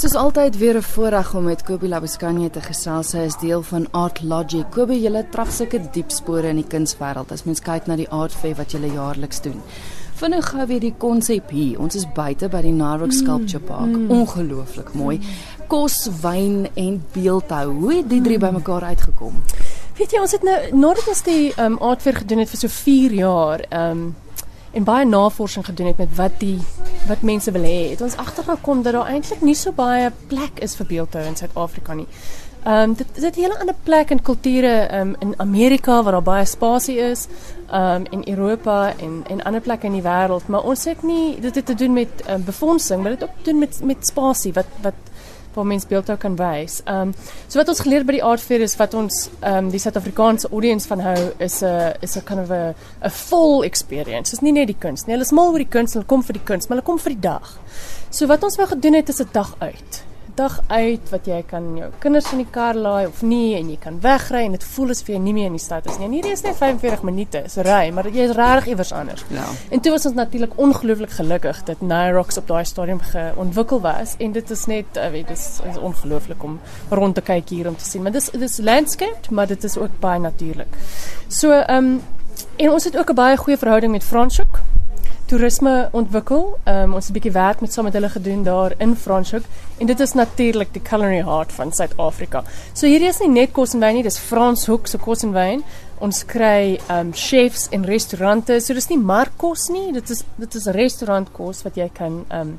Soos altyd weer 'n voorreg om met Kobie Labuschagne te gesels. Hy is deel van Art Logic. Kobie, julle trap sulke diep spore in die kunswêreld as mens kyk na die Art Fair wat julle jaarliks doen. Vinnig gou weer die konsep hier. Ons is buite by die Narok Sculpture Park. Mm. Ongelooflik mooi. Kos, wyn en beeldhou. Hoe het die drie mm. bymekaar uitgekom? Weet jy, ons het nou nadat ons die um, Art Fair gedoen het vir so 4 jaar, ehm um, en baie navorsing gedoen het met wat die wat mense wil hê. Het ons agtergekom dat daar eintlik nie so baie plek is vir beeldhou in Suid-Afrika nie. Ehm um, dit dit 'n hele ander plek en kulture um, in Amerika waar daar baie spasie is, ehm um, in Europa en en ander plekke in die wêreld, maar ons het nie dit het te doen met um, befondsing, maar dit ook te doen met met spasie wat wat waar mens beeldhou kan wys. Ehm um, so wat ons geleer by die Art Fair is wat ons ehm um, die Suid-Afrikaanse audience van hou is 'n is 'n kind of 'n 'n full experience. Dit is nie net die kuns nie. Hulle is mal oor die kuns, hulle kom vir die kuns, maar hulle kom vir die dag. So wat ons wou gedoen het is 'n dag uit dag uit wat jy kan jou kinders in die kar laai of nie en jy kan wegry en dit voel asof jy nie meer in die stad is nie. En hierdie is net 45 minute, so ry, maar jy is regtig iewers anders. Ja. En toe was ons natuurlik ongelooflik gelukkig dat Nyrox op daai stadium geontwikkel was en dit is net, uh, weet, dis is ongelooflik om rond te kyk hier om te sien. Maar dis dis landscape, maar dit is ook baie natuurlik. So, ehm um, en ons het ook 'n baie goeie verhouding met Franschhoek toerisme ontwikkel. Um, ons het 'n bietjie werk met saam met hulle gedoen daar in Franschhoek en dit is natuurlik die culinary heart van Suid-Afrika. So hierdie is nie net kos en wyn nie, dis Franschhoek se kos en wyn. Ons kry um chefs en restaurante. So dis nie markkos nie, dit is dit is restaurantkos wat jy kan um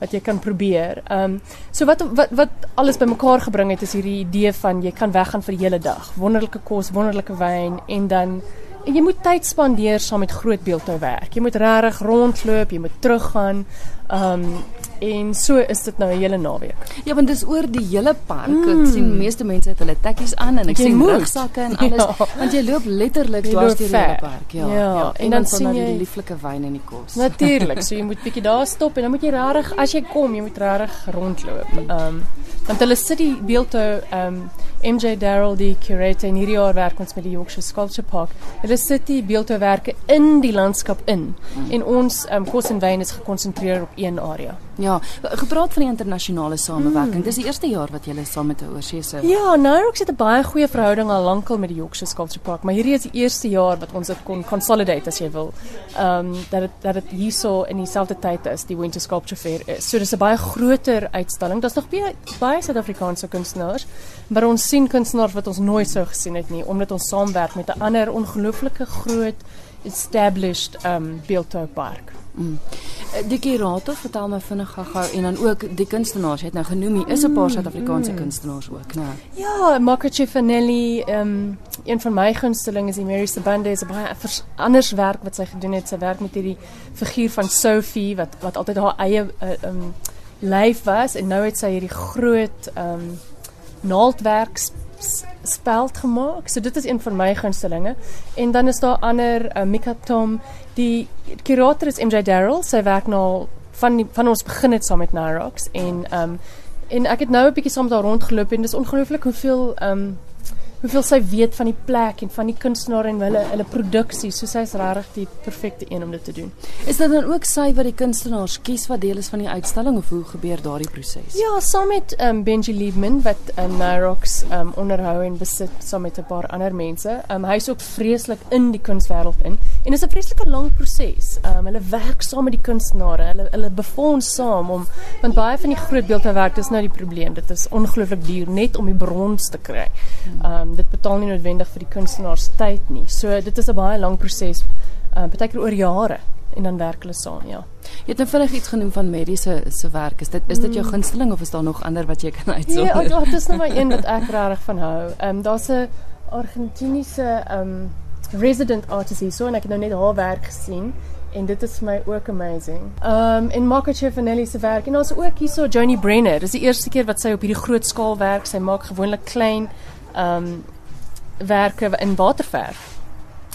wat jy kan probeer. Um so wat wat wat alles bymekaar gebring het is hierdie idee van jy kan weggaan vir die hele dag. Wonderlike kos, wonderlike wyn en dan jy moet tyd spandeer saam met groot beeldhou werk. Jy moet regtig rondloop, jy moet teruggaan. Um en so is dit nou 'n hele naweek. Ja, want dis oor die hele park. Mm. Ek sien meeste mense het hulle tekkies aan en ek jy sien rugsakke en alles ja. want jy loop letterlik dwars deur die hele park. Ja. Ja, ja. En, en dan, dan sien jy die lieflike wyn en die kos. Natuurlik. so jy moet bietjie daar stop en dan moet jy regtig as jy kom, jy moet regtig rondloop. Um want hulle sit die beeldhou um MJ Darrell die curator en hierdie jaar werk ons met die Yorkshire Sculpture Park. Hulle sit die beeldhouwerke in die landskap in mm. en ons um, kos en wyn is gekonsentreer op een area. Ja, gepraat van die internasionale samewerking. Mm. Dis die eerste jaar wat julle saam met 'n oorseese Ja, Nyrox het 'n baie goeie verhouding al lankal met die Yorkshire Sculpture Park, maar hierdie is die eerste jaar wat ons dit kon consolidate as jy wil. Ehm um, dat dit dat dit hierso in dieselfde tyd is die Winter Sculpture Fair is. So dis 'n baie groter uitstalling. Daar's nog baie baie Suid-Afrikaanse kunstenaars, maar ons sien kunstenaars wat ons nooit sou gesien het nie omdat ons saamwerk met 'n ander ongelooflike groot established um beeldhoupark. Mm. Eh, die curator vertel my vinnig gou en dan ook die kunstenaars het nou genoem hier is 'n paar mm, Suid-Afrikaanse mm. kunstenaars ook, né? Ja, Marco Cifanelli, um een van my gunstelinge is Mary Sabande is 'n baie anders werk wat sy gedoen het. Sy werk met hierdie figuur van Sophie wat wat altyd haar eie uh, um lyf was en nou het sy hierdie groot um naaldwerk speld gemaak. So dit is een van my gunstelinge. En dan is daar ander uh, Mika Tom, die kurator is MJ Darrell. Sy werk nou van die, van ons begin het saam met Narox en um en ek het nou 'n bietjie saam daar rondgeloop en dis ongelooflik hoeveel um hoeveel sy weet van die plek en van die kunstenaar en hulle hulle produksie. So sy is regtig die perfekte een om dit te doen. Is dit dan ook sy wat die kunstenaars kies wat deel is van die uitstalling of hoe gebeur daardie proses? Ja, saam met um, Benji Liebman wat um, Nyrox um, onderhou en besit saam met 'n paar ander mense. Um, hy is ook vreeslik in die kunswêreld in en dit is 'n vreeslike lang proses. Um, hulle werk saam met die kunstenaars. Hulle hulle befonds saam om want baie van die groot beeldhouwerk dis nou die probleem. Dit is ongelooflik duur net om die brons te kry. Um, dit betaal nie noodwendig vir die kunstenaars tyd nie. So dit is 'n baie lang proses. Uh baie keer oor jare en dan werk hulle saam, ja. Jy het nou vinnig iets genoem van Medie se se werk. Is dit is dit jou mm. gunsteling of is daar nog ander wat jy kan uitsonder? Nee, ja, dit is nou maar een wat ek regtig van hou. Ehm um, daar's 'n Argentiniese ehm um, resident artist hier so en ek het nou net haar werk gesien en dit is vir my ook amazing. Um en Marco Ciafanelli se werk en ons ook hierso Johnny Brenner. Dis die eerste keer wat sy op hierdie groot skaal werk. Sy maak gewoonlik klein um werke in waterverf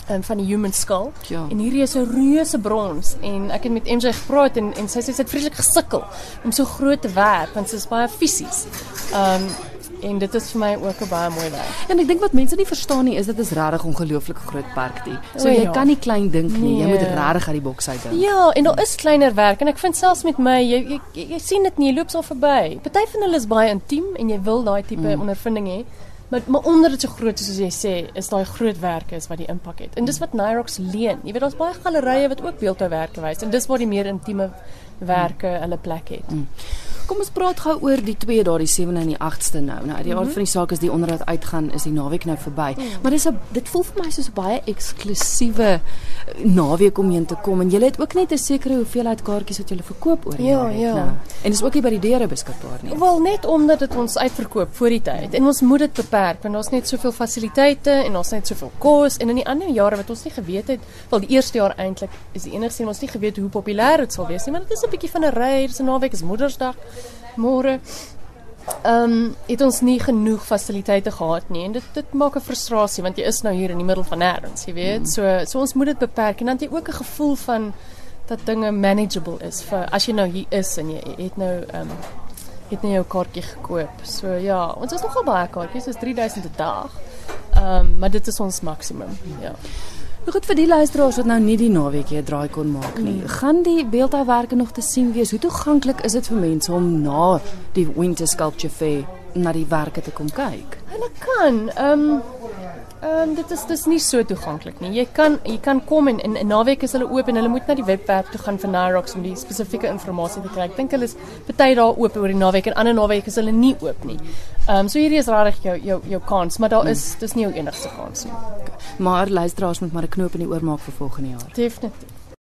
um, van die human skull. Ja. En hierdie is 'n reuse brons en ek het met MJ gepraat en en sy sê sy het vreeslik gesukkel om so groot te werk want sy is baie fisies. Um En dit is vir my ook 'n baie mooi werk. En ek dink wat mense nie verstaan nie is dit is regtig ongelooflik groot park die. So O, jy ja. kan nie klein dink nie. Jy Nee. moet regtig uit die boks uit dink. Ja, en daar is kleiner werk en ek vind selfs met my jy jy, jy, jy sien dit nie, jy loop so verby. Party van hulle is baie intiem en jy wil daai tipe mm. ondervinding hê. Maar maar onder dit so groot is soos jy sê, is daai groot werke is wat die impak het. En dis wat Nyrox leen. Jy weet daar's baie gallerye wat ook beeldhouwerke wys en dis waar die meer intieme werke hulle plek het. Mm. Kom ons praat gou oor die twee daardie 7de en die 8ste nou. Nou uit die aard van die saak is die onderhoud uitgaan is die naweek nou verby. Maar dis 'n dit voel vir my soos 'n baie eksklusiewe eh, naweek om heen te kom en jy het ook net 'n sekere hoeveelheid kaartjies wat jy verkoop oor die Ja, naweek ja. nou. En dis ook nie by die deure beskikbaar nie. Wel net omdat dit ons uitverkoop voor die tyd en ons moet dit beperk want daar's net soveel fasiliteite en ons net soveel kos en in die ander jare wat ons nie geweet het, wel die eerste jaar eintlik is die enigste een ons nie geweet hoe populêr dit sal wees nie, maar dit is 'n bietjie van 'n ry, dis 'n naweek, is Moedersdag, môre. Ehm um, het ons nie genoeg fasiliteite gehad nie en dit dit maak 'n frustrasie want jy is nou hier in die middel van nêrens, jy weet. So so ons moet dit beperk en dan jy ook 'n gevoel van dat dinge manageable is vir as jy nou hier is en jy het nou ehm um, het nou jou kaartjie gekoop. So ja, ons is nogal baie kaartjies, dis 3000 'n dag. Ehm um, maar dit is ons maksimum. Ja. Nou goed vir die luisteraars wat nou nie die naweek 'n draai kon maak nie. Gaan die beeldhouwerke nog te sien wees? Hoe toeganklik is dit vir mense om na die Winter Sculpture Fair na die werke te kom kyk? Hulle kan ehm um, ehm um, dit is dis nie so toeganklik nie. Jy kan jy kan kom en in naweek is hulle oop en hulle moet na die webwerf toe gaan vir Nyrox om die spesifieke inligting te kry. Ek dink hulle is baie daar oop oor die naweek en ander naweek is hulle nie oop nie. Ehm um, so hierdie is regtig jou jou jou kans, maar daar is dis nie jou enigste kans nie. Maar luisteraars moet maar 'n knoop in die oor maak vir volgende jaar. Definitief.